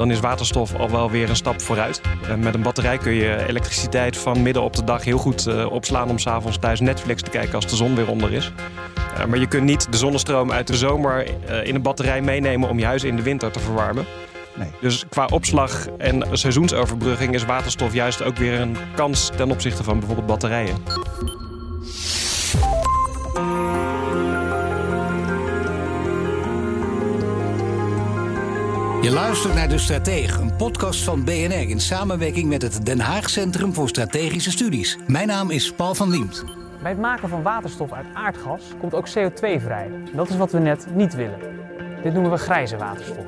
dan is waterstof al wel weer een stap vooruit. Uh, met een batterij kun je elektriciteit van midden op de dag heel goed uh, opslaan om s'avonds thuis Netflix te kijken als de zon weer onder is. maar je kunt niet de zonnestroom uit de zomer in een batterij meenemen om je huis in de winter te verwarmen. Nee. Dus qua opslag en seizoensoverbrugging is waterstof juist ook weer een kans ten opzichte van bijvoorbeeld batterijen. Je luistert naar De Stratege, een podcast van BNR in samenwerking met het Den Haag Centrum voor Strategische Studies. Mijn naam is Paul van Liemt. Bij het maken van waterstof uit aardgas komt ook CO2 vrij. Dat is wat we net niet willen. Dit noemen we grijze waterstof.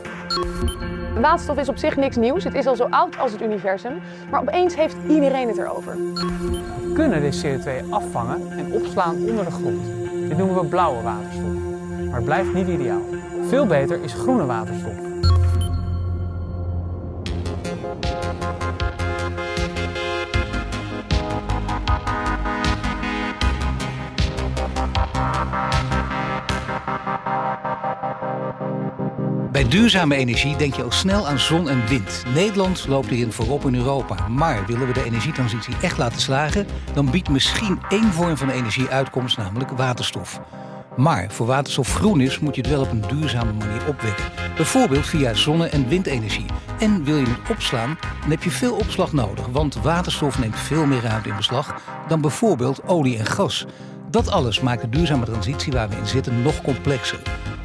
Waterstof is op zich niks nieuws. Het is al zo oud als het universum. Maar opeens heeft iedereen het erover. We kunnen de CO2 afvangen en opslaan onder de grond. Dit noemen we blauwe waterstof. Maar het blijft niet ideaal. Veel beter is groene waterstof. Bij duurzame energie denk je al snel aan zon en wind. Nederland loopt hierin voorop in Europa. Maar willen we de energietransitie echt laten slagen, dan biedt misschien één vorm van energie uitkomst, namelijk waterstof. Maar voor waterstof groen is, moet je het wel op een duurzame manier opwekken. Bijvoorbeeld via zonne- en windenergie. En wil je het opslaan, dan heb je veel opslag nodig. Want waterstof neemt veel meer ruimte in beslag dan bijvoorbeeld olie en gas. Dat alles maakt de duurzame transitie waar we in zitten nog complexer.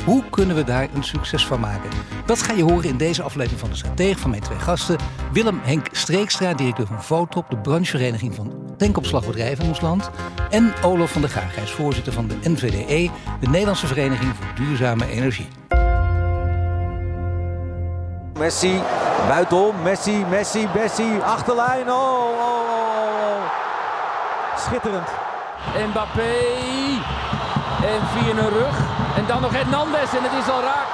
Hoe kunnen we daar een succes van maken? Dat ga je horen in deze aflevering van de Stratege van mijn twee gasten. Willem Henk Streekstra, directeur van Votop, de branchevereniging van tankopslagbedrijven in ons land. En Olof van der Graag, hij is voorzitter van de NVDE, de Nederlandse Vereniging voor Duurzame Energie. Messi, buitenom, Messi, Messi, Messi, achterlijn. Oh, oh, oh, oh. Schitterend. Mbappé. En via een rug. Dan nog Hernandez en het is al raak.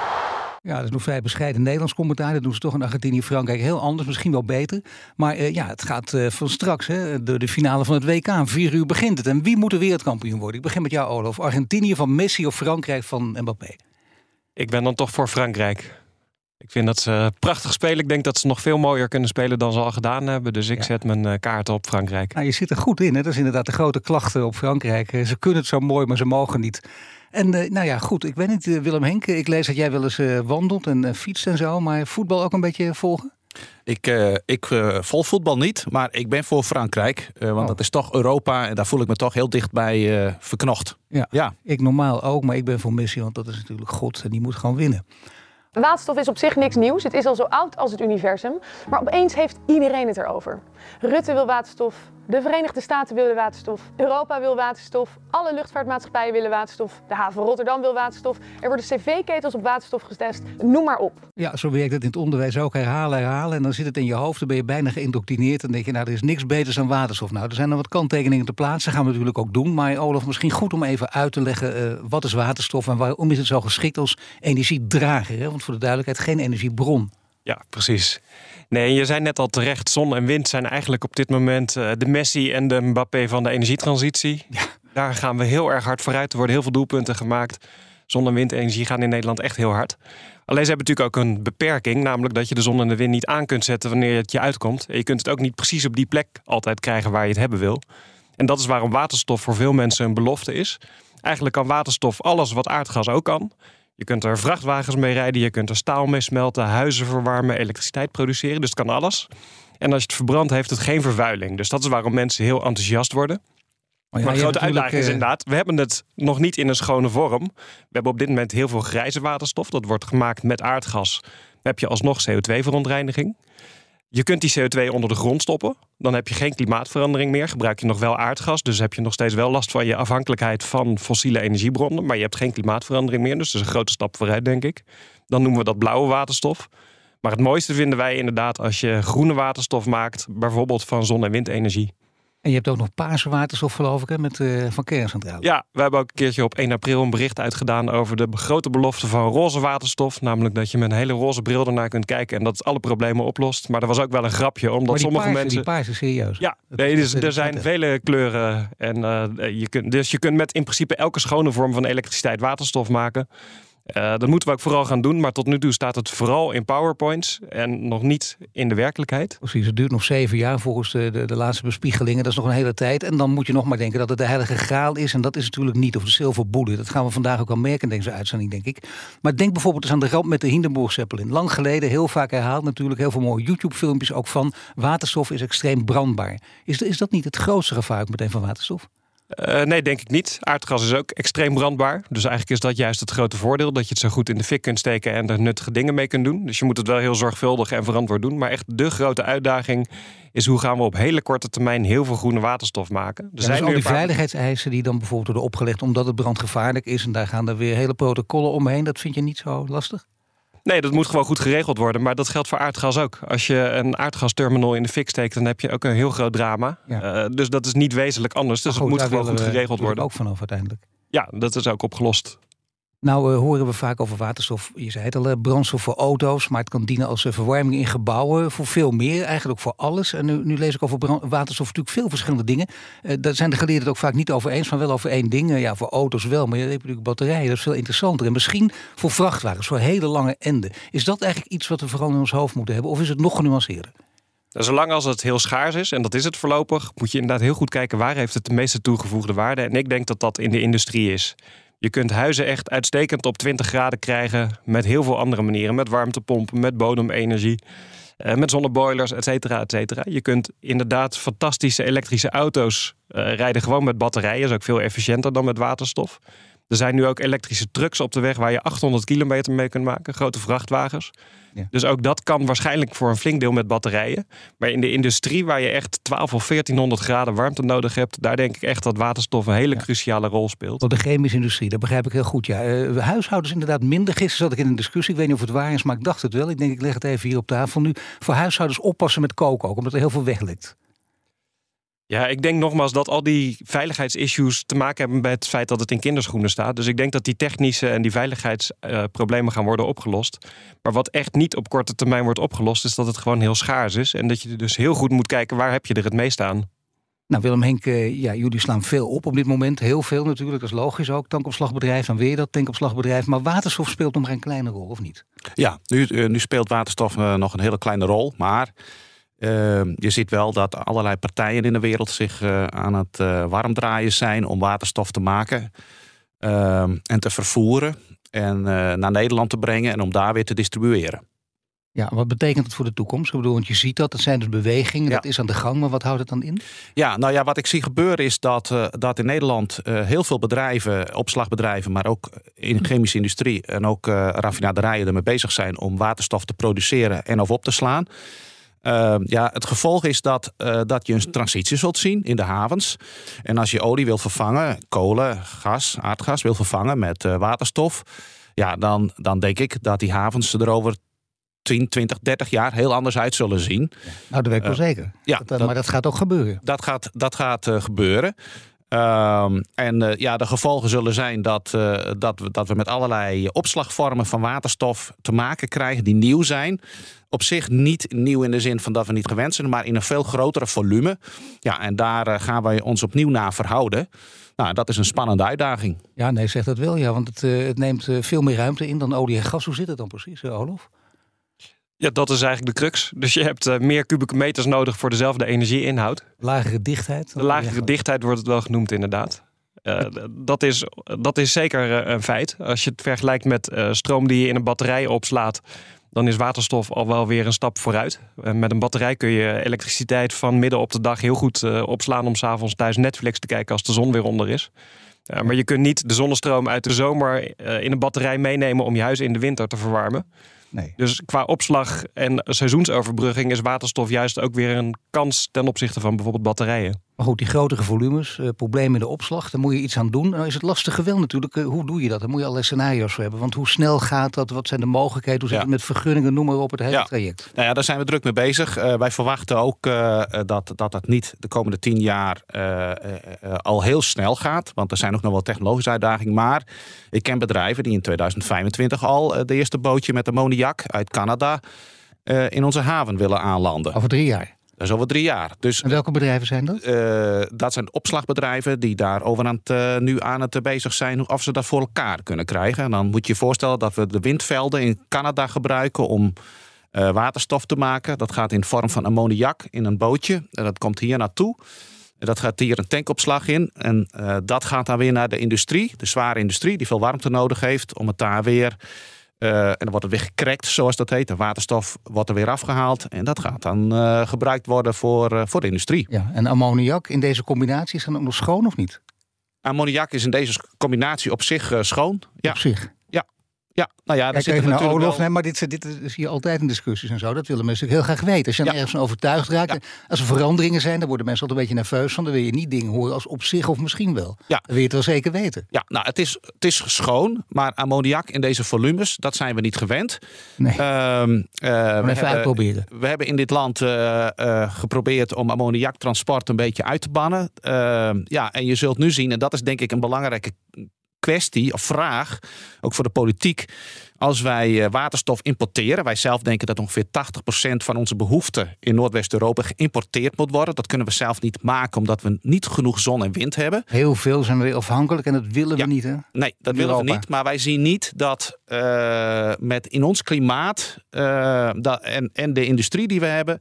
Ja, dat is nog vrij bescheiden Nederlands commentaar. Dat doen ze toch in Argentinië, Frankrijk heel anders, misschien wel beter. Maar uh, ja, het gaat uh, van straks, hè, de, de finale van het WK. Vier uur begint het. En wie moet er wereldkampioen worden? Ik begin met jou, Olaf. Argentinië van Messi of Frankrijk van Mbappé? Ik ben dan toch voor Frankrijk. Ik vind dat ze prachtig spelen. Ik denk dat ze nog veel mooier kunnen spelen dan ze al gedaan hebben. Dus ik zet mijn uh, kaarten op Frankrijk. Nou, je zit er goed in. Hè? Dat is inderdaad de grote klachten op Frankrijk. Ze kunnen het zo mooi, maar ze mogen niet. En uh, nou ja, goed, ik weet niet, uh, Willem Henk, ik lees dat jij wel eens uh, wandelt en fietst en zo, maar voetbal ook een beetje volgen? Ik, ik volg voetbal niet, maar ik ben voor Frankrijk. want oh. dat is toch Europa en daar voel ik me toch heel dichtbij verknocht. Ja, ja, ik normaal ook, maar ik ben voor Messi, want dat is natuurlijk God en die moet gewoon winnen. Waterstof is op zich niks nieuws. Het is al zo oud als het universum. Maar opeens heeft iedereen het erover. Rutte wil waterstof, de Verenigde Staten willen waterstof, Europa wil waterstof, alle luchtvaartmaatschappijen willen waterstof, de haven Rotterdam wil waterstof. Er worden cv-ketels op waterstof getest, noem maar op. Ja, zo werkt het in het onderwijs ook. Herhalen, herhalen en dan zit het in je hoofd, dan ben je bijna geïndoctrineerd. En denk je, nou, er is niks beters dan waterstof. Nou, er zijn er wat kanttekeningen te plaatsen, gaan we natuurlijk ook doen. Maar Olaf, misschien goed om even uit te leggen, uh, wat is waterstof en waarom is het zo geschikt als energiedrager? Hè? Want voor de duidelijkheid, geen energiebron. Ja, precies. Nee, je zei net al terecht, zon en wind zijn eigenlijk op dit moment uh, de Messi en de Mbappé van de energietransitie. Ja. Daar gaan we heel erg hard vooruit. Er worden heel veel doelpunten gemaakt. Zon- en windenergie gaan in Nederland echt heel hard. Alleen ze hebben natuurlijk ook een beperking, namelijk dat je de zon en de wind niet aan kunt zetten wanneer het je uitkomt. En je kunt het ook niet precies op die plek altijd krijgen waar je het hebben wil. En dat is waarom waterstof voor veel mensen een belofte is. Eigenlijk kan waterstof alles wat aardgas ook kan. Je kunt er vrachtwagens mee rijden, je kunt er staal mee smelten, huizen verwarmen, elektriciteit produceren. Dus het kan alles. En als je het verbrandt, heeft het geen vervuiling. Dus dat is waarom mensen heel enthousiast worden. Maar, ja, maar de grote uitdaging is eh, inderdaad, we hebben het nog niet in een schone vorm. We hebben op dit moment heel veel grijze waterstof. Dat wordt gemaakt met aardgas. Dan heb je alsnog CO2-verontreiniging. Je kunt die CO2 onder de grond stoppen. Dan heb je geen klimaatverandering meer. Gebruik je nog wel aardgas. Dus heb je nog steeds wel last van je afhankelijkheid van fossiele energiebronnen. Maar je hebt geen klimaatverandering meer. Dus dat is een grote stap vooruit, denk ik. Dan noemen we dat blauwe waterstof. Maar het mooiste vinden wij inderdaad als je groene waterstof maakt, bijvoorbeeld van zon- en windenergie. En je hebt ook nog paarse waterstof, geloof ik, hè, met, uh, van kerncentrales. Ja, we hebben ook een keertje op 1 april een bericht uitgedaan over de grote belofte van roze waterstof. Namelijk dat je met een hele roze bril ernaar kunt kijken en dat het alle problemen oplost. Maar er was ook wel een grapje, omdat maar die sommige paarse, mensen. Die paarse, serieus. Ja, nee, dus, er zijn vele kleuren. En, uh, je kunt, dus je kunt met in principe elke schone vorm van elektriciteit waterstof maken. Uh, dat moeten we ook vooral gaan doen. Maar tot nu toe staat het vooral in PowerPoints en nog niet in de werkelijkheid. Precies, het duurt nog zeven jaar volgens de, de, laatste bespiegelingen. Dat is nog een hele tijd. En dan moet je nog maar denken dat het de heilige graal is. En dat is natuurlijk niet. Of de zilverboele. Dat gaan we vandaag ook al merken in deze uitzending, denk ik. Maar denk bijvoorbeeld eens aan de ramp met de Hindenburg Zeppelin. Lang geleden, heel vaak herhaald natuurlijk. Heel veel mooie YouTube-filmpjes ook van. Waterstof is extreem brandbaar. Is, is dat niet het grootste gevaar meteen van waterstof? Uh, nee, denk ik niet. Aardgas is ook extreem brandbaar. Dus eigenlijk is dat juist het grote voordeel. Dat je het zo goed in de fik kunt steken en er nuttige dingen mee kunt doen. Dus je moet het wel heel zorgvuldig en verantwoord doen. Maar echt de grote uitdaging is hoe gaan we op hele korte termijn heel veel groene waterstof maken. Er ja, zijn dus al die paar... veiligheidseisen die dan bijvoorbeeld worden opgelegd omdat het brandgevaarlijk is. En daar gaan er weer hele protocollen omheen. Dat vind je niet zo lastig? Nee, dat moet gewoon goed geregeld worden. Maar dat geldt voor aardgas ook. Als je een aardgasterminal in de fik steekt, dan heb je ook een heel groot drama. Ja. Uh, dus dat is niet wezenlijk anders. Dus goed, het moet gewoon goed geregeld worden. ook vanaf uiteindelijk. Ja, dat is ook opgelost. Nou uh, horen we vaak over waterstof, je zei het al, brandstof voor auto's, maar het kan dienen als verwarming in gebouwen, voor veel meer, eigenlijk voor alles. En nu, nu lees ik over waterstof natuurlijk veel verschillende dingen. Uh, daar zijn de geleerden het ook vaak niet over eens, van wel over één ding. Ja, voor auto's wel, maar je hebt natuurlijk batterijen, dat is veel interessanter. En misschien voor vrachtwagens, voor hele lange enden. Is dat eigenlijk iets wat we vooral in ons hoofd moeten hebben, of is het nog genuanceerder? Zolang als het heel schaars is, en dat is het voorlopig, moet je inderdaad heel goed kijken waar heeft het de meeste toegevoegde waarde. En ik denk dat dat in de industrie is. Je kunt huizen echt uitstekend op 20 graden krijgen met heel veel andere manieren. Met warmtepompen, met bodemenergie, uh, met zonneboilers, et cetera, et cetera. Je kunt inderdaad fantastische elektrische auto's uh, rijden gewoon met batterijen. Dat is ook veel efficiënter dan met waterstof. Er zijn nu ook elektrische trucks op de weg waar je 800 kilometer mee kunt maken. Grote vrachtwagens. Ja. Dus ook dat kan waarschijnlijk voor een flink deel met batterijen. Maar in de industrie waar je echt 12 of 1400 graden warmte nodig hebt, daar denk ik echt dat waterstof een hele ja. cruciale rol speelt. Tot de chemische industrie, dat begrijp ik heel goed. Ja. Uh, huishoudens inderdaad minder. Gisteren zat ik in een discussie, ik weet niet of het waar is, maar ik dacht het wel. Ik denk, ik leg het even hier op tafel nu. Voor huishoudens oppassen met koken ook, omdat er heel veel weglekt. Ja, ik denk nogmaals dat al die veiligheidsissues te maken hebben met het feit dat het in kinderschoenen staat. Dus ik denk dat die technische en die veiligheidsproblemen uh, gaan worden opgelost. Maar wat echt niet op korte termijn wordt opgelost, is dat het gewoon heel schaars is. En dat je dus heel goed moet kijken waar heb je er het meest aan. Nou, Willem Henk, ja, jullie slaan veel op op dit moment. Heel veel natuurlijk, dat is logisch ook. Tankopslagbedrijf, dan weer dat tankopslagbedrijf. Maar waterstof speelt nog maar een kleine rol, of niet? Ja, nu, uh, nu speelt waterstof uh, nog een hele kleine rol. Maar uh, je ziet wel dat allerlei partijen in de wereld zich uh, aan het uh, warm draaien zijn om waterstof te maken ehm, en te vervoeren en naar Nederland te brengen en om daar weer te distribueren. Ja, wat betekent het voor de toekomst? Ik bedoel, want je ziet dat, dat zijn dus bewegingen, ja. dat is aan de gang, maar wat houdt het dan in? Ja, nou ja, wat ik zie gebeuren is dat, dat in Nederland heel veel bedrijven, opslagbedrijven, maar ook in de chemische industrie en ook raffinaderijen ermee bezig zijn om waterstof te produceren en of op te slaan. Uh, ja, het gevolg is dat, uh, dat je een transitie zult zien in de havens. En als je olie wil vervangen, kolen, gas, aardgas wil vervangen met uh, waterstof. Ja, dan, dan denk ik dat die havens er over 10, 20, 30 jaar heel anders uit zullen zien. Nou, dat weet ik wel zeker. Ja, dat, maar dat gaat ook gebeuren. Dat gaat, dat gaat gebeuren. Um, en uh, ja, de gevolgen zullen zijn dat, uh, dat, we, dat we met allerlei opslagvormen van waterstof te maken krijgen die nieuw zijn. Op zich niet nieuw in de zin van dat we niet gewend zijn, maar in een veel grotere volume. Ja, en daar uh, gaan wij ons opnieuw naar verhouden. Nou, dat is een spannende uitdaging. Ja, nee, zegt dat wel. Ja, want het, het neemt veel meer ruimte in dan olie en gas. Hoe zit het dan precies, Olof? Ja, dat is eigenlijk de crux. Dus je hebt uh, meer kubieke meters nodig voor dezelfde energieinhoud. Lagere dichtheid? De lagere dichtheid wordt het wel genoemd, inderdaad. Uh, dat, is, dat is zeker uh, een feit. Als je het vergelijkt met stroom die je in een batterij opslaat, dan is waterstof al wel weer een stap vooruit. met een batterij kun je elektriciteit van midden op de dag heel goed opslaan om s'avonds thuis Netflix te kijken als de zon weer onder is. maar je kunt niet de zonnestroom uit de zomer in een batterij meenemen om je huis in de winter te verwarmen. Nee. Dus qua opslag en seizoensoverbrugging is waterstof juist ook weer een kans ten opzichte van bijvoorbeeld batterijen. Maar goed, die grotere volumes, uh, problemen in de opslag, daar moet je iets aan doen. Nou is het lastige wel natuurlijk, uh, hoe doe je dat? Daar moet je allerlei scenario's voor hebben. Want hoe snel gaat dat? Wat zijn de mogelijkheden? Hoe zit het met vergunningen? Noem maar op het hele traject. Nou ja, daar zijn we druk mee bezig. Uh, wij verwachten ook dat, dat dat niet de komende tien jaar al heel snel gaat. Want er zijn ook nog wel technologische uitdagingen. Maar ik ken bedrijven die in 2025 al de eerste bootje met ammoniak uit Canada in onze haven willen aanlanden. Over drie jaar? Dat is over drie jaar. Dus, en welke bedrijven zijn dat? Uh, dat zijn opslagbedrijven die daar over aan het, uh, nu aan het bezig zijn of ze dat voor elkaar kunnen krijgen. En dan moet je je voorstellen dat we de windvelden in Canada gebruiken om waterstof te maken. Dat gaat in vorm van ammoniak in een bootje. En dat komt hier naartoe. En dat gaat hier een tankopslag in. En dat gaat dan weer naar de industrie, de zware industrie, die veel warmte nodig heeft, om het daar weer uh, en dan wordt het weer gekrekt, zoals dat heet. De waterstof wordt er weer afgehaald. En dat gaat dan uh, gebruikt worden voor, uh, voor de industrie. Ja, en ammoniak in deze combinatie is dan ook nog schoon of niet? Ammoniak is in deze combinatie op zich schoon. Ja. Op zich? Ja, nou ja, daar zit natuurlijk Olof, nee, maar dit, dit is hier altijd in discussies en zo. Dat willen mensen heel graag weten. Als je ergens van overtuigd raakt, als er veranderingen zijn, dan worden mensen altijd een beetje nerveus van. Dan wil je niet dingen horen als op zich of misschien wel. Ja. Dan wil je het wel zeker weten. Ja, nou, het is, het is schoon, maar ammoniak in deze volumes, dat zijn we niet gewend. Nee. Um, uh, we, hebben, uitproberen. we hebben in dit land uh, uh, geprobeerd om ammoniaktransport een beetje uit te bannen. Ehm, ja, en je zult nu zien, en dat is denk ik een belangrijke kwestie of vraag, ook voor de politiek. Als wij eh, waterstof importeren, wij zelf denken dat ongeveer 80% van onze behoefte in Noordwest-Europa geïmporteerd moet worden. Dat kunnen we zelf niet maken omdat we niet genoeg zon en wind hebben. Heel veel zijn we afhankelijk en dat willen we niet. Hè? Nee, dat willen we niet. Maar wij zien niet dat uh, met in ons klimaat uh, dat, en, en de industrie die we hebben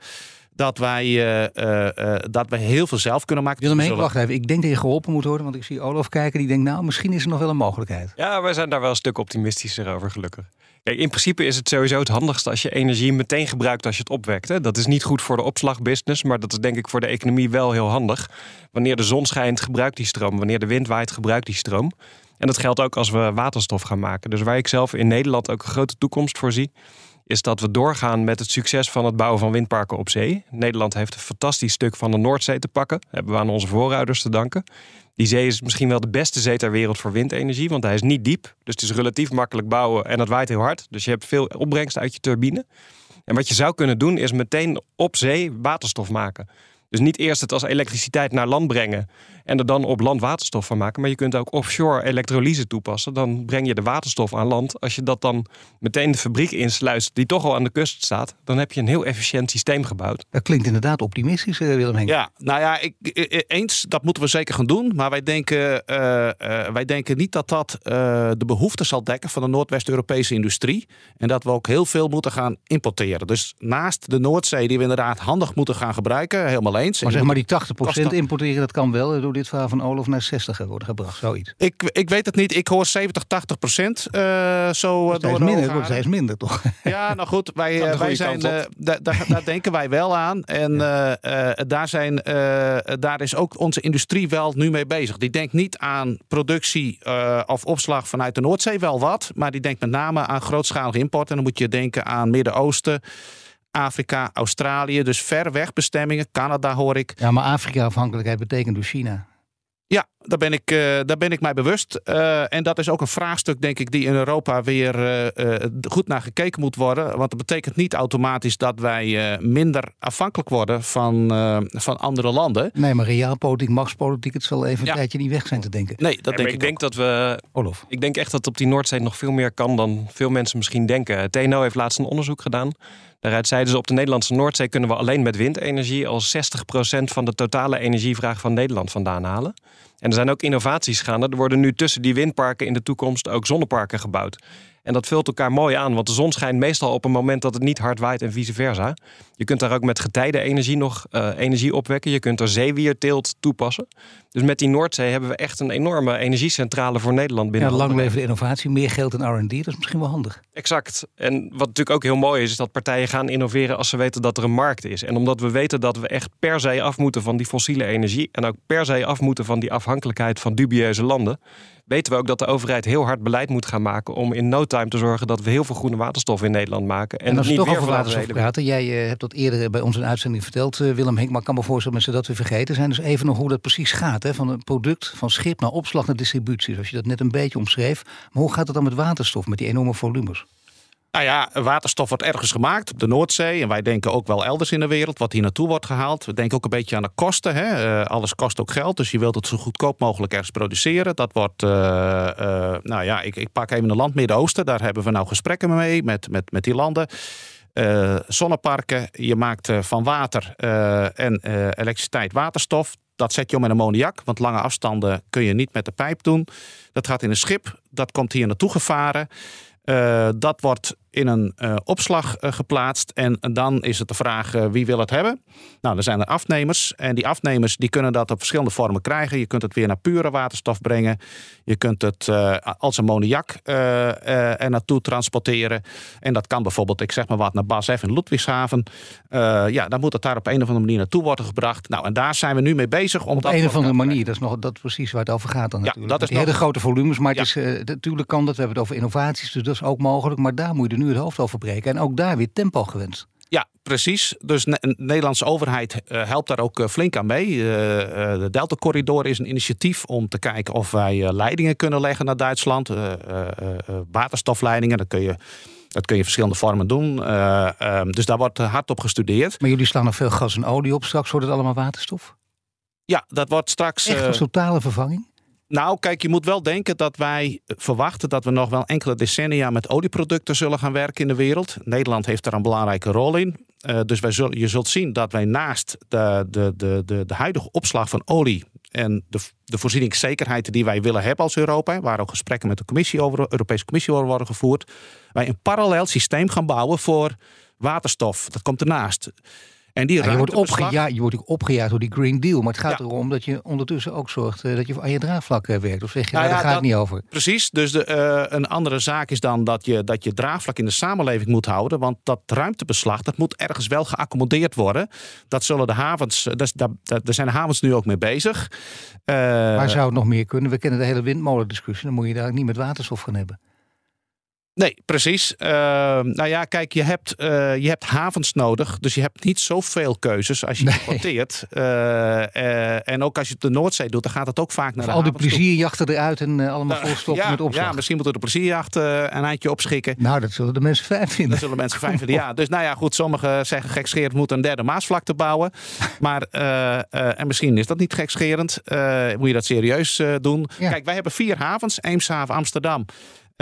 dat wij, uh, uh, dat wij heel veel zelf kunnen maken. Willem Henk, wacht even. Ik denk dat je geholpen moet worden, want ik zie Olaf kijken. Die denkt, nou, misschien is er nog wel een mogelijkheid. Ja, wij zijn daar wel een stuk optimistischer over, gelukkig. Kijk, in principe is het sowieso het handigste als je energie meteen gebruikt als je het opwekt. Hè. Dat is niet goed voor de opslagbusiness, maar dat is denk ik voor de economie wel heel handig. Wanneer de zon schijnt, gebruik die stroom. Wanneer de wind waait, gebruik die stroom. En dat geldt ook als we waterstof gaan maken. Dus waar ik zelf in Nederland ook een grote toekomst voor zie, is dat we doorgaan met het succes van het bouwen van windparken op zee. Nederland heeft een fantastisch stuk van de Noordzee te pakken. Dat hebben we aan onze voorouders te danken. Die zee is misschien wel de beste zee ter wereld voor windenergie, want hij is niet diep. Dus het is relatief makkelijk bouwen en het waait heel hard. Dus je hebt veel opbrengst uit je turbine. En wat je zou kunnen doen is meteen op zee waterstof maken. Dus niet eerst het als elektriciteit naar land brengen en er dan op land waterstof van maken. Maar je kunt ook offshore elektrolyse toepassen. Dan breng je de waterstof aan land. Als je dat dan meteen de fabriek insluit die toch al aan de kust staat, dan heb je een heel efficiënt systeem gebouwd. Dat klinkt inderdaad optimistisch, eh, Willem Henk. Ja, nou ja, ik, eens, dat moeten we zeker gaan doen. Maar wij denken, uh, uh, wij denken niet dat dat de behoefte zal dekken van de Noordwest-Europese industrie. En dat we ook heel veel moeten gaan importeren. Dus naast de Noordzee, die we inderdaad handig moeten gaan gebruiken, helemaal eens. Maar zeg maar die 80% importeren, dat kan wel door dit verhaal van Olof naar 60 worden gebracht, zoiets. Ik, ik weet het niet. Ik hoor 70, 80 procent uh, zo dat door minder, wordt steeds minder, toch? Ja, nou goed. Wij, wij zijn, uh, daar, daar denken wij wel aan. En ja. daar, zijn, daar is ook onze industrie wel nu mee bezig. Die denkt niet aan productie of opslag vanuit de Noordzee, wel wat. Maar die denkt met name aan grootschalige import. En dan moet je denken aan Midden-Oosten. Afrika, Australië, dus ver weg bestemmingen. Canada hoor ik. Ja, maar Afrika-afhankelijkheid betekent dus China. Ja, daar ben ik, uh, daar ben ik mij bewust. Uh, en dat is ook een vraagstuk, denk ik, die in Europa weer uh, goed naar gekeken moet worden. Want dat betekent niet automatisch dat wij minder afhankelijk worden van, van andere landen. Nee, maar realpolitiek, machtspolitiek, het zal even een tijdje niet weg zijn te denken. Nee, dat denk ik. Ik denk dat we. Olof. Ik denk echt dat op die Noordzee nog veel meer kan dan veel mensen misschien denken. TNO heeft laatst een onderzoek gedaan. Daaruit zeiden ze op de Nederlandse Noordzee kunnen we alleen met windenergie al 60% van de totale energievraag van Nederland vandaan halen. En er zijn ook innovaties gaande. Er worden nu tussen die windparken in de toekomst ook zonneparken gebouwd. En dat vult elkaar mooi aan, want de zon schijnt meestal op een moment dat het niet hard waait en vice versa. Je kunt daar ook met getijdenenergie nog uh, energie opwekken. Je kunt er zeewierteelt toepassen. Dus met die Noordzee hebben we echt een enorme energiecentrale voor Nederland binnen. Ja, lang leven de innovatie, meer geld in R&D, dat is misschien wel handig. Exact. En wat natuurlijk ook heel mooi is, is dat partijen gaan innoveren als ze weten dat er een markt is. En omdat we weten dat we echt per se af moeten van die fossiele energie en ook per se af moeten van die afhankelijkheid van dubieuze landen, weten we ook dat de overheid heel hard beleid moet gaan maken om in no time te zorgen dat we heel veel groene waterstof in Nederland maken. En, als we toch over waterstof praten, jij uh, hebt dat eerder bij ons in uitzending verteld, uh, Willem Henk, maar ik kan me voorstellen dat mensen dat weer vergeten zijn. Dus even nog hoe dat precies gaat, hè? van een product, van schip naar opslag naar distributie, zoals je dat net een beetje omschreef. Maar hoe gaat het dan met waterstof, met die enorme volumes? Nou ja, waterstof wordt ergens gemaakt op de Noordzee. En wij denken ook wel elders in de wereld wat hier naartoe wordt gehaald. We denken ook een beetje aan de kosten. Hè? Uh, alles kost ook geld. Dus je wilt het zo goedkoop mogelijk ergens produceren. Dat wordt, uh, uh, nou ja, ik, ik pak even een land Midden-Oosten. Daar hebben we nou gesprekken mee met, met, met die landen. zonneparken, je maakt van water en elektriciteit waterstof. Dat zet je om met ammoniak, want lange afstanden kun je niet met de pijp doen. Dat gaat in een schip, dat komt hier naartoe gevaren. Dat wordt in een uh, opslag uh, geplaatst. En dan is het de vraag wie wil het hebben. Nou, er zijn er afnemers. En die afnemers die kunnen dat op verschillende vormen krijgen. Je kunt het weer naar pure waterstof brengen. Je kunt het als ammoniak er naartoe transporteren. En dat kan bijvoorbeeld, ik zeg maar wat, naar BASF in Ludwigshaven. ja, dan moet het daar op een of andere manier naartoe worden gebracht. Nou, en daar zijn we nu mee bezig. Om op dat een of andere manier, dat is nog dat precies waar het over gaat dan natuurlijk. Ja, dat is nog... hele grote volumes, maar het is, natuurlijk kan dat. We hebben het over innovaties, dus dat is ook mogelijk. Maar daar moet je nu het hoofd over breken. En ook daar weer tempo gewenst. Ja, precies. Dus de Nederlandse overheid uh, helpt daar ook uh, flink aan mee. Uh, de Delta Corridor is een initiatief om te kijken of wij leidingen kunnen leggen naar Duitsland. waterstofleidingen, dat kun je. Dat kun je verschillende vormen doen. Um, dus daar wordt hard op gestudeerd. Maar jullie slaan nog veel gas en olie op. Straks wordt het allemaal waterstof? Ja, dat wordt straks. Echt een totale vervanging? Nou, kijk, je moet wel denken dat wij verwachten dat we nog wel enkele decennia met olieproducten zullen gaan werken in de wereld. Nederland heeft daar een belangrijke rol in. Uh, dus wij zullen, je zult zien dat wij naast de, de, de, de, de huidige opslag van olie en de, de voorzieningszekerheid die wij willen hebben als Europa, waar ook gesprekken met de commissie over, Europese Commissie over worden gevoerd, wij een parallel systeem gaan bouwen voor waterstof. Dat komt ernaast. En die ja, je, wordt opgejaagd, je wordt ook opgejaagd door die Green Deal. Maar het gaat erom dat je ondertussen ook zorgt uh, dat je aan je draagvlak uh, werkt. Of zeg je, nou, nou, daar gaat het niet over. Precies. Dus de, uh, een andere zaak is dan dat je, dat je draagvlak in de samenleving moet houden. Want dat ruimtebeslag, dat moet ergens wel geaccommodeerd worden. Dat zullen de havens, dat, dat, daar zijn de havens nu ook mee bezig. Waar zou het nog meer kunnen? We kennen de hele windmolendiscussie. Dan moet je daar niet met waterstof gaan hebben. Nee, precies. Uh, nou ja, kijk, je hebt, uh, je hebt havens nodig. Dus je hebt niet zoveel keuzes als je nee. importeert. Uh, en ook als je het de Noordzee doet, dan gaat het ook vaak naar de al die plezierjachten eruit en allemaal nou, volstoppen ja, met opslag. Ja, misschien moeten we de plezierjacht een eindje opschikken. Nou, dat zullen de mensen fijn vinden. Dat zullen mensen fijn vinden, ja. Dus nou ja, goed, sommigen zeggen gekscherend moet een derde Maasvlakte bouwen. Maar, en misschien is dat niet gekscherend. moet je dat serieus doen. Ja. Kijk, wij hebben vier havens. Eemshaven, Amsterdam.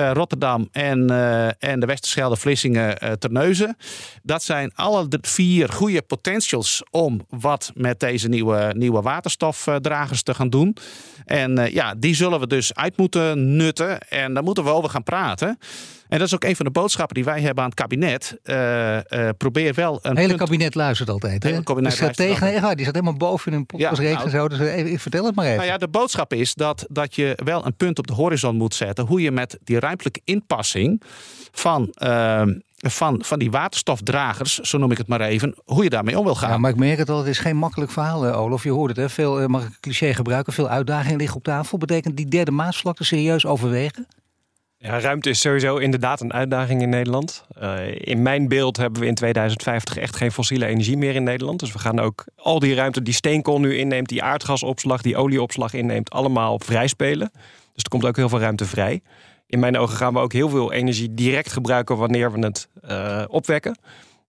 Uh, Rotterdam en, uh, en de Westerschelde, Vlissingen, uh, Terneuzen. Dat zijn alle vier goede potentials om wat met deze nieuwe, nieuwe waterstofdragers te gaan doen. En ja, die zullen we dus uit moeten nutten. En daar moeten we over gaan praten. En dat is ook een van de boodschappen die wij hebben aan het kabinet. Uh, uh, probeer wel een. Het hele kabinet luistert altijd. Hè? kabinet dus tegen, ja, die staat helemaal boven in een podcastreeks ja, nou, zo. Dus even, vertel het maar even. Nou ja, de boodschap is dat, dat je wel een punt op de horizon moet zetten. Hoe je met die ruimtelijke inpassing van. Uh, van, van die waterstofdragers, zo noem ik het maar even, hoe je daarmee om wil gaan. Ja, maar ik merk het al, het is geen makkelijk verhaal, Olaf. Je hoort het, hè? veel, mag ik cliché gebruiken, veel uitdagingen liggen op tafel. Betekent die derde maasvlakte serieus overwegen? Ruimte is sowieso inderdaad een uitdaging in Nederland. Uh, in mijn beeld hebben we in 2050 echt geen fossiele energie meer in Nederland. Dus we gaan ook al die ruimte die steenkool nu inneemt, die aardgasopslag, die olieopslag inneemt, allemaal vrijspelen. Dus er komt ook heel veel ruimte vrij. In mijn ogen gaan we ook heel veel energie direct gebruiken wanneer we het uh, opwekken.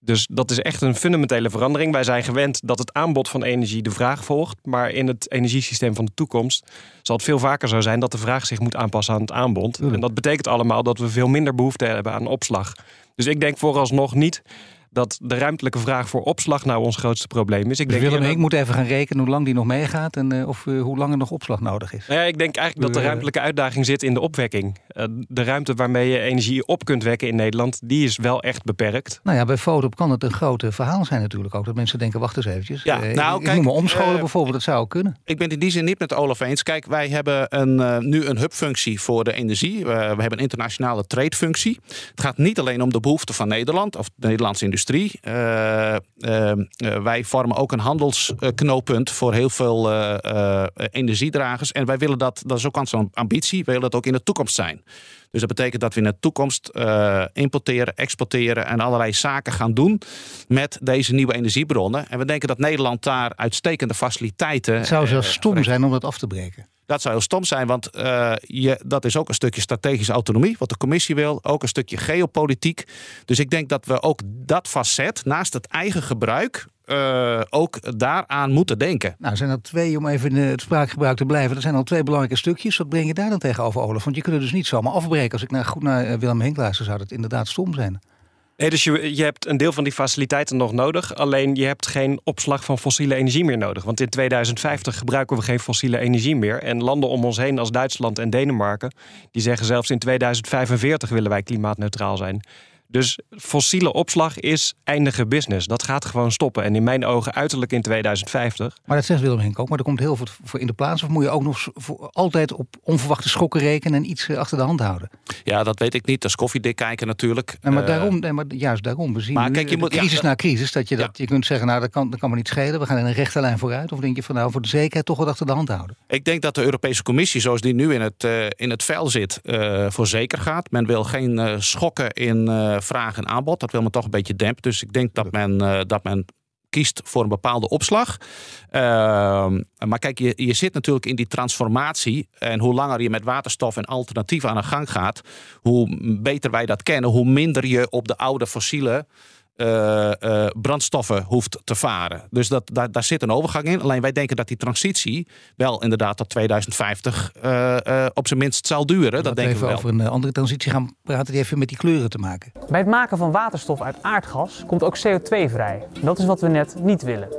Dus dat is echt een fundamentele verandering. Wij zijn gewend dat het aanbod van energie de vraag volgt. Maar in het energiesysteem van de toekomst zal het veel vaker zo zijn dat de vraag zich moet aanpassen aan het aanbod. En dat betekent allemaal dat we veel minder behoefte hebben aan opslag. Dus ik denk vooralsnog niet dat de ruimtelijke vraag voor opslag nou ons grootste probleem is. Ik dus denk Willem, ik moet even gaan rekenen hoe lang die nog meegaat en uh, of uh, hoe lang er nog opslag nodig is. Nou ja, ik denk eigenlijk dat de ruimtelijke uitdaging zit in de opwekking. Uh, de ruimte waarmee je energie op kunt wekken in Nederland, die is wel echt beperkt. Nou ja, bij Fotop kan het een groot verhaal zijn natuurlijk ook. Dat mensen denken, wacht eens eventjes. Ja, nou, ik, kijk, ik noem omscholen bijvoorbeeld, dat zou kunnen. Ik ben in die zin niet met Olaf eens. Kijk, wij hebben een, nu een hubfunctie voor de energie. we hebben een internationale trade functie. Het gaat niet alleen om de behoeften van Nederland of de Nederlandse industrie industrie. wij vormen ook een handelsknooppunt voor heel veel energiedragers. En wij willen dat, dat is ook onze ambitie, we willen dat ook in de toekomst zijn. Dus dat betekent dat we in de toekomst uh, importeren, exporteren en allerlei zaken gaan doen met deze nieuwe energiebronnen. En we denken dat Nederland daar uitstekende faciliteiten. Het zou zelfs stom zijn om dat af te breken. Dat zou heel stom zijn, want uh, je, dat is ook een stukje strategische autonomie, wat de commissie wil. Ook een stukje geopolitiek. Dus ik denk dat we ook dat facet, naast het eigen gebruik, uh, ook daaraan moeten denken. Nou, zijn er twee, om even in het spraakgebruik te blijven, er zijn al twee belangrijke stukjes. Wat breng je daar dan tegenover, Olaf? Want je kunt dus niet zomaar afbreken. Als ik naar, goed naar Willem Henk luister, zou dat inderdaad stom zijn. Dus je, je hebt een deel van die faciliteiten nog nodig. Alleen je hebt geen opslag van fossiele energie meer nodig. Want in 2050 gebruiken we geen fossiele energie meer. En landen om ons heen als Duitsland en Denemarken... die zeggen zelfs in 2045 willen wij klimaatneutraal zijn. Dus fossiele opslag is eindige business. Dat gaat gewoon stoppen. En in mijn ogen uiterlijk in 2050. Maar dat zegt Willem Henk ook. Maar er komt heel veel voor in de plaats. Of moet je ook nog voor altijd op onverwachte schokken rekenen en iets eh, achter de hand houden? Ja, dat weet ik niet. Dat is koffiedik kijken natuurlijk. Nee, maar, eh, daarom, nee, maar juist daarom. We zien maar, kijk, je moet, crisis na crisis. Dat je, dat je kunt zeggen, nou dat kan, dat kan me niet schelen. We gaan in een rechte lijn vooruit. Of denk je van nou voor de zekerheid toch wat achter de hand houden? Ik denk dat de Europese Commissie zoals die nu in het, uh, in het vel zit voor zeker gaat. Men wil geen schokken in vraag en aanbod. Dat wil men toch een beetje dempen. Dus ik denk dat men, uh, dat men kiest voor een bepaalde opslag. Uh, maar kijk, je, je zit natuurlijk in die transformatie. En hoe langer je met waterstof en alternatieven aan de gang gaat, hoe beter wij dat kennen, hoe minder je op de oude fossiele uh, uh, brandstoffen hoeft te varen. Dus dat, daar, daar zit een overgang in. Alleen wij denken dat die transitie wel inderdaad tot 2050 uh, op zijn minst zal duren. Dat denken we wel. over een andere transitie gaan praten die even met die kleuren te maken. Bij het maken van waterstof uit aardgas komt ook CO2 vrij. Dat is wat we net niet willen.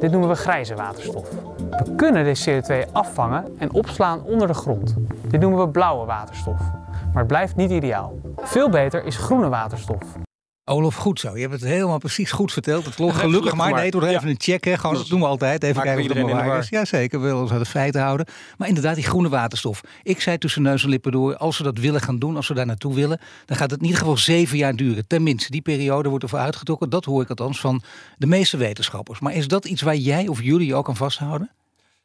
Dit noemen we grijze waterstof. We kunnen deze CO2 afvangen en opslaan onder de grond. Dit noemen we blauwe waterstof. Maar het blijft niet ideaal. Veel beter is groene waterstof. Olaf, goed zo. Je hebt het helemaal precies goed verteld. Het klopt gelukkig maar. Nee, doe even een check. Hè. Gewoon, dat doen we altijd. Even kijken of het waar is. Ja, zeker. We willen ons aan de feiten houden. Maar inderdaad, die groene waterstof. Ik zei tussen neus en lippen door, als we dat willen gaan doen, als we daar naartoe willen, dan gaat het in ieder geval zeven jaar duren. Tenminste, die periode wordt ervoor uitgetrokken. Dat hoor ik althans van de meeste wetenschappers. Maar is dat iets waar jij of jullie ook aan vasthouden?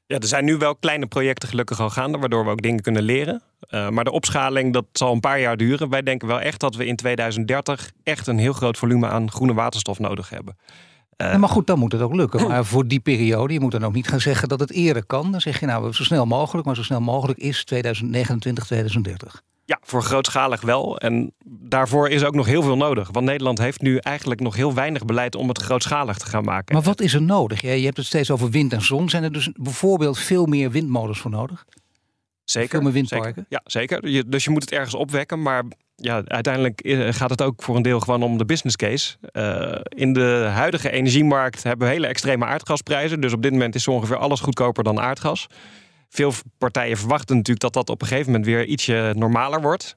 Ja, er zijn nu wel kleine projecten gelukkig al gaande, waardoor we ook dingen kunnen leren. Uh, maar de opschaling, dat zal een paar jaar duren. Wij denken wel echt dat we in 2030 echt een heel groot volume aan groene waterstof nodig hebben. Ja, maar goed, dan moet het ook lukken. Maar voor die periode, je moet dan ook niet gaan zeggen dat het eerder kan. Dan zeg je nou zo snel mogelijk, maar zo snel mogelijk is 2029, 2030. Ja, voor grootschalig wel. En daarvoor is ook nog heel veel nodig. Want Nederland heeft nu eigenlijk nog heel weinig beleid om het grootschalig te gaan maken. Maar wat is er nodig? Je hebt het steeds over wind en zon. Zijn er dus bijvoorbeeld veel meer windmolens voor nodig? Zeker. Veel meer windparken? Zeker. Ja, zeker. dus je moet het ergens opwekken. Maar ja, uiteindelijk eh, gaat het ook voor een deel gewoon om de business case. Uh, in de huidige energiemarkt hebben we hele extreme aardgasprijzen. Dus op dit moment is ongeveer alles goedkoper dan aardgas. Veel partijen verwachten natuurlijk dat dat op een gegeven moment weer ietsje normaler wordt.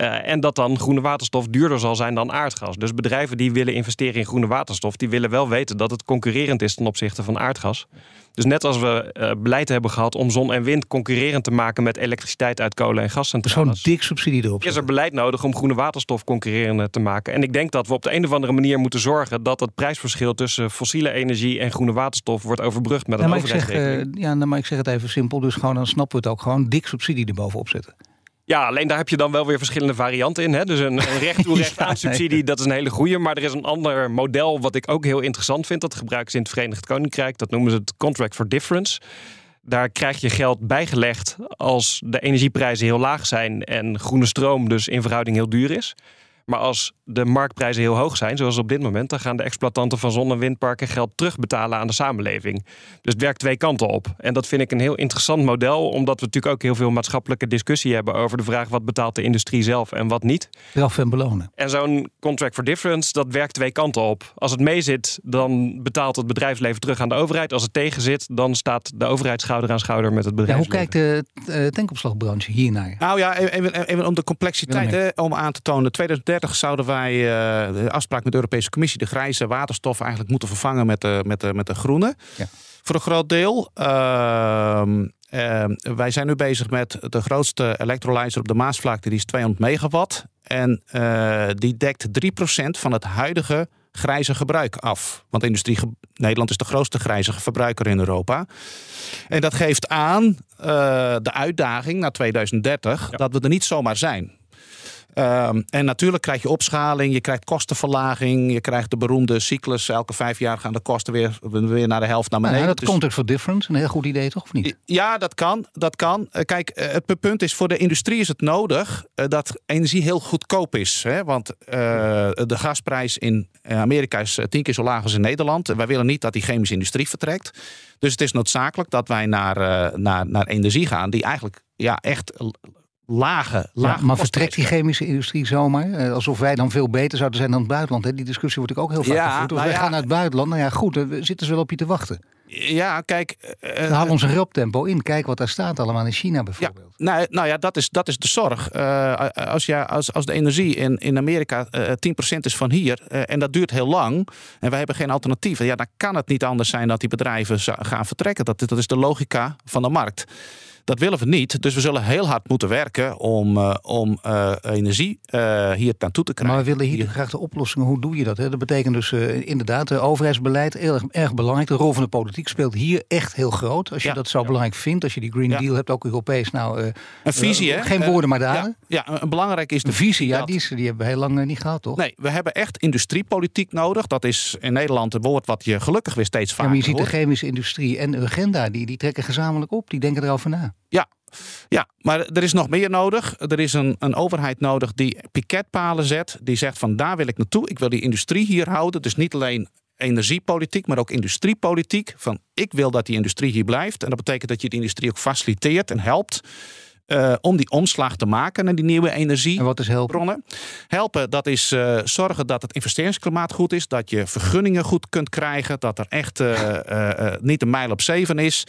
Uh, en dat dan groene waterstof duurder zal zijn dan aardgas. Dus bedrijven die willen investeren in groene waterstof, die willen wel weten dat het concurrerend is ten opzichte van aardgas. Dus net als we uh, beleid hebben gehad om zon en wind concurrerend te maken met elektriciteit uit kolen en gascentrales. Zo'n dik subsidie erop. Is er beleid nodig om groene waterstof concurrerend te maken? En ik denk dat we op de een of andere manier moeten zorgen dat het prijsverschil tussen fossiele energie en groene waterstof wordt overbrugd met een ja, overheidsregeling. Uh, ja, nou, maar ik zeg het even simpel. Dus gewoon dan snappen we het ook gewoon dik subsidie erbovenop zetten. Ja, alleen daar heb je dan wel weer verschillende varianten in. Hè? Dus een, een recht toe recht aan subsidie, dat is een hele goede. Maar er is een ander model wat ik ook heel interessant vind. Dat gebruiken ze in het Verenigd Koninkrijk. Dat noemen ze het Contract for Difference. Daar krijg je geld bijgelegd als de energieprijzen heel laag zijn en groene stroom dus in verhouding heel duur is. Maar als de marktprijzen heel hoog zijn, zoals op dit moment, dan gaan de exploitanten van zon- en windparken geld terugbetalen aan de samenleving. Dus het werkt twee kanten op. En dat vind ik een heel interessant model, omdat we natuurlijk ook heel veel maatschappelijke discussie hebben over de vraag wat betaalt de industrie zelf en wat niet. Straf en belonen. En zo'n contract for difference, dat werkt twee kanten op. Als het mee zit, dan betaalt het bedrijfsleven terug aan de overheid. Als het tegen zit, dan staat de overheid schouder aan schouder met het bedrijfsleven. Ja, hoe kijkt de uh, tankopslagbranche hiernaar? Nou ja, even, even om de complexiteit hè, om aan te tonen. 2030 zouden wij uh, de afspraak met de Europese Commissie de grijze waterstof eigenlijk moeten vervangen met de, met de, met de groene. Ja. Voor een groot deel. Uh, uh, wij zijn nu bezig met de grootste electrolyzer op de Maasvlakte, die is 200 megawatt. En uh, die dekt 3% van het huidige grijze gebruik af. Want industrie, Nederland is de grootste grijze verbruiker in Europa. En dat geeft aan de uitdaging naar 2030 dat we er niet zomaar zijn. Ehm, en natuurlijk krijg je opschaling, je krijgt kostenverlaging, je krijgt de beroemde cyclus. Elke vijf jaar gaan de kosten weer, weer naar de helft naar beneden. Nou, dat dus... context for difference, een heel goed idee toch, of niet? Ja, dat kan. Dat kan. Eh, kijk, eh, het punt is, voor de industrie is het nodig eh, dat energie heel goedkoop is. Hè? Want de gasprijs in Amerika is tien keer zo laag als in Nederland. Wij willen niet dat die chemische industrie vertrekt. Dus het is noodzakelijk dat wij naar, naar, naar energie gaan die eigenlijk ja, echt lage, lage Maar vertrekt die chemische industrie zomaar? Eh, alsof wij dan veel beter zouden zijn dan het buitenland. Hè? Die discussie wordt ook heel vaak ja, gevoerd. Nou wij gaan naar het buitenland. Nou ja, goed, we zitten ze wel op je te wachten. Ja, kijk. Uh, we halen ons raptempo in. Kijk wat daar staat allemaal in China bijvoorbeeld. Ja, nou, nou ja, dat is, dat is de zorg. Uh, als, ja, als, als de energie in, in Amerika uh, 10% is van hier en dat duurt heel lang en wij hebben geen alternatieven, ja, dan kan het niet anders zijn dat die bedrijven gaan vertrekken. Dat, dat is de logica van de markt. Dat willen we niet. Dus we zullen heel hard moeten werken om, uh, om uh, energie uh, hier naartoe te krijgen. Maar we willen hier, graag de oplossingen. Hoe doe je dat? Hè? Dat betekent dus inderdaad, overheidsbeleid, erg, erg belangrijk. De rol van de politiek speelt hier echt heel groot. Als je dat zo belangrijk vindt, als je die Green Deal hebt, ook Europees. Nou, een visie, hè? Geen woorden maar daden. Ja, een belangrijk is de een visie. Ja, die, is, die hebben we heel lang niet gehad, toch? Nee, we hebben echt industriepolitiek nodig. Dat is in Nederland een woord wat je gelukkig weer steeds vaker ja, maar je ziet hoort. de chemische industrie en Agenda, die, die trekken gezamenlijk op. Die denken erover na. Ja, ja, maar er is nog meer nodig. Er is een, een overheid nodig die piketpalen zet. Die zegt van daar wil ik naartoe. Ik wil die industrie hier houden. Dus niet alleen energiepolitiek, maar ook industriepolitiek. Van ik wil dat die industrie hier blijft. En dat betekent dat je de industrie ook faciliteert en helpt. Uh, om die omslag te maken naar die nieuwe energiebronnen. En wat is helpen? Helpen, dat is uh, zorgen dat het investeringsklimaat goed is. Dat je vergunningen goed kunt krijgen. Dat er echt uh, niet een mijl op zeven is.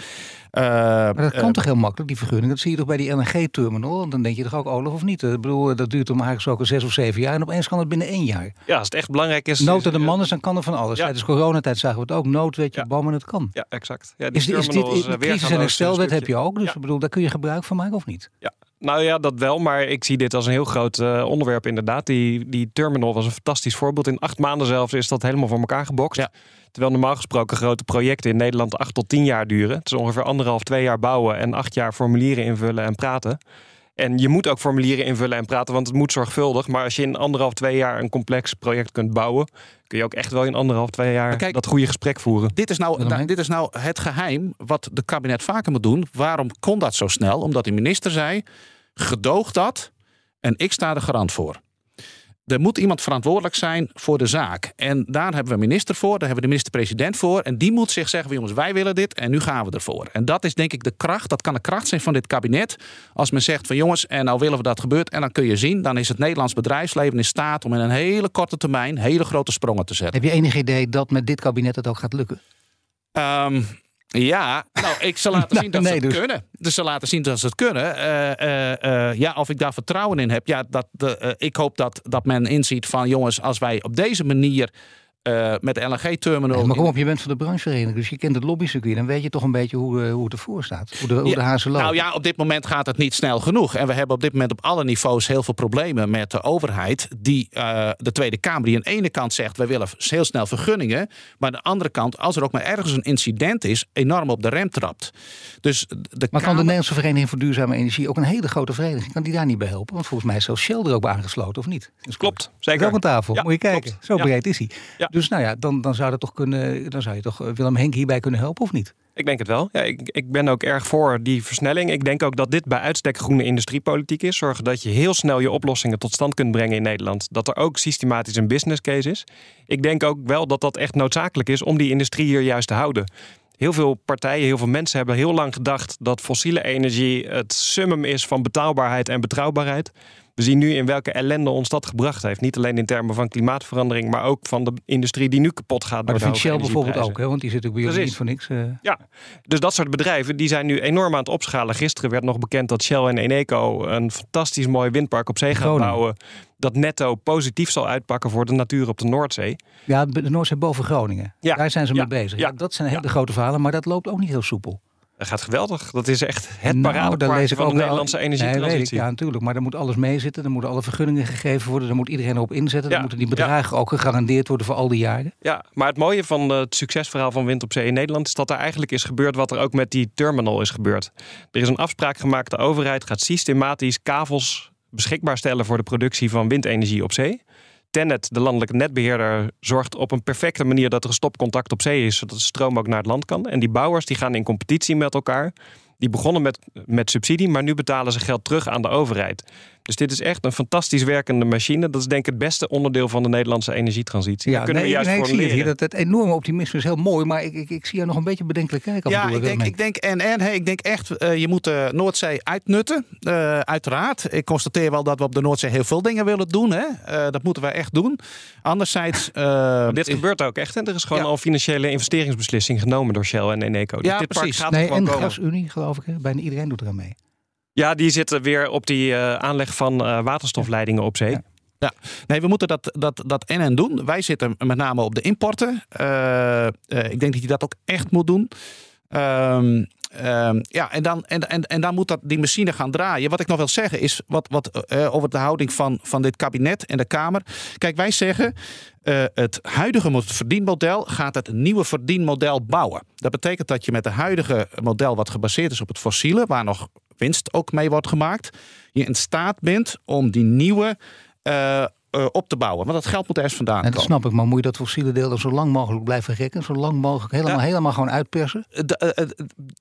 Uh, maar dat kan uh, toch heel makkelijk, die vergunning? Dat zie je toch bij die LNG-terminal? Dan denk je toch ook, Olaf, of niet? Ik bedoel, dat duurt om eigenlijk zo zes of zeven jaar. En opeens kan het binnen één jaar. Ja, als het echt belangrijk is... Nood aan de man is, dan kan er van alles. Ja. Tijdens coronatijd zagen we het ook. Nood, weet je, ja. het kan. Ja, exact. Ja, is, is dit, is, crisis- en herstelwet heb je ook. Dus ja. ik bedoel, daar kun je gebruik van maken of niet? Ja, nou ja, dat wel. Maar ik zie dit als een heel groot uh, onderwerp inderdaad. Die, die terminal was een fantastisch voorbeeld. In acht maanden zelfs is dat helemaal voor elkaar gebokst. Ja. Terwijl normaal gesproken grote projecten in Nederland acht tot tien jaar duren. Het is ongeveer anderhalf, twee jaar bouwen en acht jaar formulieren invullen en praten. En je moet ook formulieren invullen en praten, want het moet zorgvuldig. Maar als je in anderhalf, twee jaar een complex project kunt bouwen, kun je ook echt wel in anderhalf, twee jaar kijk, dat goede gesprek voeren. Dit is, nou, da, dit is nou het geheim wat de kabinet vaker moet doen. Waarom kon dat zo snel? Omdat de minister zei: gedoog dat en ik sta er garant voor. Er moet iemand verantwoordelijk zijn voor de zaak. En daar hebben we een minister voor, daar hebben we de minister-president voor. En die moet zich zeggen: jongens, wij willen dit en nu gaan we ervoor. En dat is denk ik de kracht, dat kan de kracht zijn van dit kabinet. Als men zegt van jongens, en nou willen we dat gebeurt. En dan kun je zien, dan is het Nederlands bedrijfsleven in staat om in een hele korte termijn hele grote sprongen te zetten. Heb je enig idee dat met dit kabinet het ook gaat lukken? Um, ja, nou, ik zal laten zien dat nee, ze het dus. kunnen. Dus ze laten zien dat ze het kunnen. Uh, uh, uh, ja, of ik daar vertrouwen in heb. Ja, dat ik hoop dat, dat men inziet van jongens, als wij op deze manier uh, met de LNG-terminal. Maar kom op, je bent van de branchevereniging, dus je kent het lobbycircuit. Dan weet je toch een beetje hoe, uh, hoe het ervoor staat, hoe de, hoe ja, de hazen lopen. Nou ja, op dit moment gaat het niet snel genoeg. En we hebben op dit moment op alle niveaus heel veel problemen met de overheid. Die, uh, de Tweede Kamer, die aan de ene kant zegt, wij willen heel snel vergunningen. Maar aan de andere kant, als er ook maar ergens een incident is, enorm op de rem trapt. Dus de maar Kamer... kan de Nederlandse Vereniging voor Duurzame Energie, ook een hele grote vereniging, kan die daar niet bij helpen? Want volgens mij is zelfs Shell er ook bij aangesloten, of niet? Dus klopt, zeker. Ook aan tafel, ja, moet je kijken. Klopt. Zo breed ja. is hij. Ja. Dus nou ja, dan, dan zou dat toch kunnen. Dan zou je toch Willem Henk hierbij kunnen helpen, of niet? Ik denk het wel. Ja, ik, ik ben ook erg voor die versnelling. Ik denk ook dat dit bij uitstek groene industriepolitiek is. Zorgen dat je heel snel je oplossingen tot stand kunt brengen in Nederland. Dat er ook systematisch een business case is. Ik denk ook wel dat dat echt noodzakelijk is om die industrie hier juist te houden. Heel veel partijen, heel veel mensen hebben heel lang gedacht dat fossiele energie het summum is van betaalbaarheid en betrouwbaarheid. We zien nu in welke ellende ons dat gebracht heeft. Niet alleen in termen van klimaatverandering, maar ook van de industrie die nu kapot gaat. Maar dat vindt Shell bijvoorbeeld ook, hè? want die zit ook bij jullie niet voor niks. Uh... Ja, dus dat soort bedrijven die zijn nu enorm aan het opschalen. Gisteren werd nog bekend dat Shell en Eneco een fantastisch mooi windpark op zee gaan bouwen. Dat netto positief zal uitpakken voor de natuur op de Noordzee. Ja, de Noordzee boven Groningen. Ja. Daar zijn ze mee bezig. Ja. Dat zijn hele grote verhalen, maar dat loopt ook niet heel soepel. Dat gaat geweldig. Dat is echt het Nou, paradepaardje daar van de Nederlandse Nee, ik, energietransitie. ja, natuurlijk. Maar er moet alles mee zitten. Er moeten alle vergunningen gegeven worden. Daar moet iedereen op inzetten. Ja, Dan moeten die bedragen ook gegarandeerd worden voor al die jaren. Ja, maar het mooie van het succesverhaal van Wind op Zee in Nederland is dat er eigenlijk is gebeurd wat er ook met die terminal is gebeurd. Er is een afspraak gemaakt. De overheid gaat systematisch kavels beschikbaar stellen voor de productie van windenergie op zee. Tennet, de landelijke netbeheerder, zorgt op een perfecte manier dat er een stopcontact op zee is, zodat de stroom ook naar het land kan. En die bouwers die gaan in competitie met elkaar. Die begonnen met, met subsidie, maar nu betalen ze geld terug aan de overheid. Dus dit is echt een fantastisch werkende machine. Dat is denk ik het beste onderdeel van de Nederlandse energietransitie. Daar kunnen nee, we juist nee, ik voor zie het hier. Dat, het enorme optimisme is heel mooi. Maar ik, ik, ik zie jou nog een beetje bedenkelijk kijken. Ja, ik denk, ik denk en en. Hey, ik denk echt, eh, je moet de Noordzee uitnutten. eh, uiteraard. Ik constateer wel dat we op de Noordzee heel veel dingen willen doen. Hè? Eh, dat moeten we echt doen. Anderzijds. eh, Dit is- gebeurt ook echt. En er is gewoon Ja. al een financiële investeringsbeslissing genomen door Shell en Eneco. Dus Ja, dit park precies. gaat er Nee, en de gasunie, geloof ik. hè? Bijna iedereen doet eraan mee. Ja, die zitten weer op die eh, aanleg van eh, waterstofleidingen op zee. Ja. Nee, we moeten dat, dat, dat en en doen. Wij zitten met name op de importen. Eh, ik denk dat je dat ook echt moet doen. Ehm, ehm, ja, en dan, en, en, en dan moet dat, die machine gaan draaien. Wat ik nog wil zeggen is wat, wat, over de houding van, van dit kabinet en de Kamer. Kijk, wij zeggen het huidige mo- verdienmodel gaat het nieuwe verdienmodel bouwen. Dat betekent dat je met het huidige model, wat gebaseerd is op het fossiele, waar nog winst ook mee wordt gemaakt, je in staat bent om die nieuwe eh, eh, op te bouwen. Want dat geld moet ergens vandaan En dat komen. snap ik. Maar moet je dat fossiele deel dan zo lang mogelijk blijven rekken? Zo lang mogelijk helemaal, Ja. helemaal gewoon uitpersen? De, eh, eh,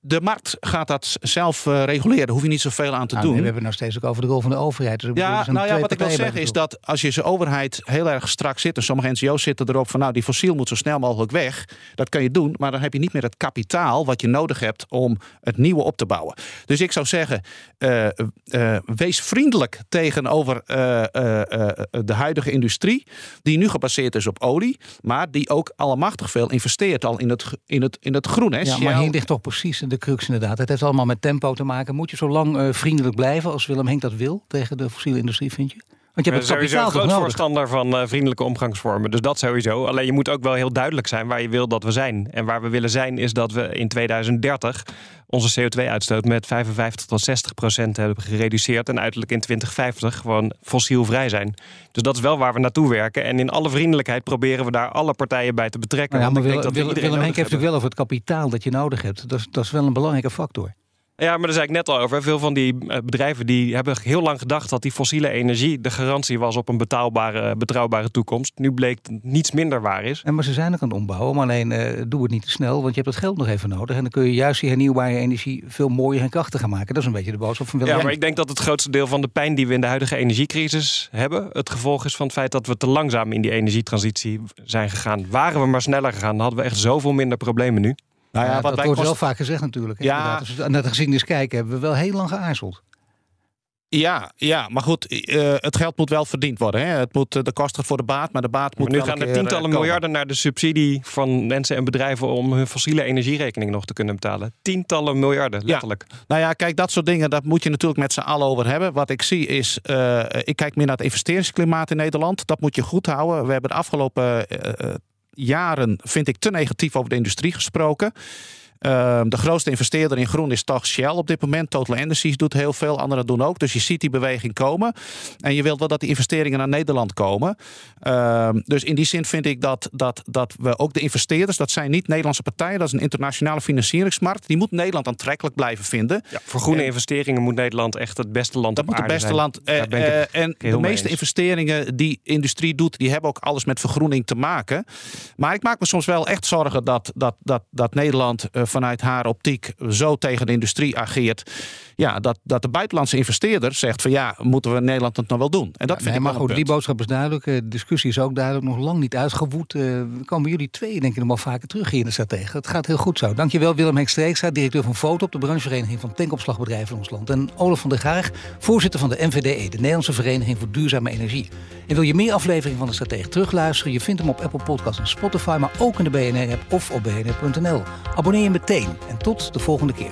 de markt gaat dat zelf eh, reguleren. Daar hoef je niet zoveel aan te Nou, doen. nee, we hebben het nou steeds ook over de rol van de overheid. Dus Ja, nou ja, wat ik wil zeggen is dat als je zijn overheid heel erg strak zit, en sommige NGO's zitten erop van nou die fossiel moet zo snel mogelijk weg. Dat kan je doen, maar dan heb je niet meer het kapitaal wat je nodig hebt om het nieuwe op te bouwen. Dus ik zou zeggen, eh, eh, wees vriendelijk tegenover eh, eh, eh, de huidige industrie, die nu gebaseerd is op olie, maar die ook allemachtig veel investeert al in het, in het, in het groen. Hè? Ja, maar hier ligt toch precies de crux inderdaad. Het heeft allemaal met tempo te maken. Moet je zo lang eh, vriendelijk blijven als Willem Henk dat wil tegen de fossiele industrie, vind je? Want je hebt het kapitaal toch groot voorstander van eh, vriendelijke omgangsvormen. Dus dat sowieso. Alleen je moet ook wel heel duidelijk zijn waar je wil dat we zijn. En waar we willen zijn is dat we in 2030 onze CO2-uitstoot met 55 tot 60 procent hebben gereduceerd. En uiterlijk in 2050 gewoon fossielvrij zijn. Dus dat is wel waar we naartoe werken. En in alle vriendelijkheid proberen we daar alle partijen bij te betrekken. Nou ja, want maar ik denk dat Willem, Henk heeft natuurlijk wel over het kapitaal dat je nodig hebt. Dat is, dat is wel een belangrijke factor. Ja, maar daar zei ik net al over. Veel van die eh, bedrijven die hebben heel lang gedacht dat die fossiele energie de garantie was op een betaalbare, betrouwbare toekomst. Nu bleek dat niets minder waar is. En maar ze zijn ook aan het ombouwen. Maar alleen eh, doe het niet te snel, want je hebt het geld nog even nodig. En dan kun je juist die hernieuwbare energie veel mooier en krachtiger maken. Dat is een beetje de boodschap van Willem Ja, maar ik denk dat het grootste deel van de pijn die we in de huidige energiecrisis hebben, het gevolg is van het feit dat we te langzaam in die energietransitie zijn gegaan. Waren we maar sneller gegaan, dan hadden we echt zoveel minder problemen nu. Nou ja, wat dat wij wordt wel vaak gezegd natuurlijk. Ja. inderdaad. Als we naar de geschiedenis kijken, hebben we wel heel lang geaarzeld. Ja, ja, maar goed, eh, het geld moet wel verdiend worden. Hè? Het moet, eh, de kost gaat voor de baat, maar de baat moet Maar nu gaan er eh, tientallen komen. miljarden naar de subsidie van mensen en bedrijven om hun fossiele energierekening nog te kunnen betalen. Tientallen miljarden, letterlijk. Nou ja, kijk, dat soort dingen, dat moet je natuurlijk met z'n allen over hebben. Wat ik zie is, eh, ik kijk meer naar het investeringsklimaat in Nederland. Dat moet je goed houden. We hebben de afgelopen jaren, vind ik, te negatief over de industrie gesproken. Ehm, de grootste investeerder in groen is toch Shell op dit moment. Total Energies doet heel veel, anderen doen ook. Dus je ziet die beweging komen. En je wilt wel dat die investeringen naar Nederland komen. Ehm, dus in die zin vind ik dat, dat, dat we ook de investeerders, dat zijn niet Nederlandse partijen, dat is een internationale financieringsmarkt. Die moet Nederland aantrekkelijk blijven vinden. Ja, voor groene En- investeringen moet Nederland echt het beste land Dat op moet het beste zijn. land. ik eh, en de meeste eens. investeringen die industrie doet, die hebben ook alles met vergroening te maken. Maar ik maak me soms wel echt zorgen dat, dat, dat, dat Nederland eh, vanuit haar optiek zo tegen de industrie ageert. Ja, dat, dat de buitenlandse investeerder zegt van ja, moeten we in Nederland het nog wel doen? En dat vind nee, ik maar goed, die boodschap is duidelijk. eh, De discussie is ook duidelijk. Nog lang niet uitgewoed. Eh, komen jullie twee, denk ik, nog wel vaker terug hier in de Stratege. Het gaat heel goed zo. Dankjewel Willem Henk Streekstra, directeur van Fotop, de branchevereniging van tankopslagbedrijven in ons land. En Olaf van der Graag, voorzitter van de NVDE, de Nederlandse Vereniging voor Duurzame Energie. En wil je meer afleveringen van de Stratege terugluisteren? Je vindt hem op Apple Podcasts en Spotify, maar ook in de BNR-app of op bnr.nl. Abonneer je meteen en tot de volgende keer.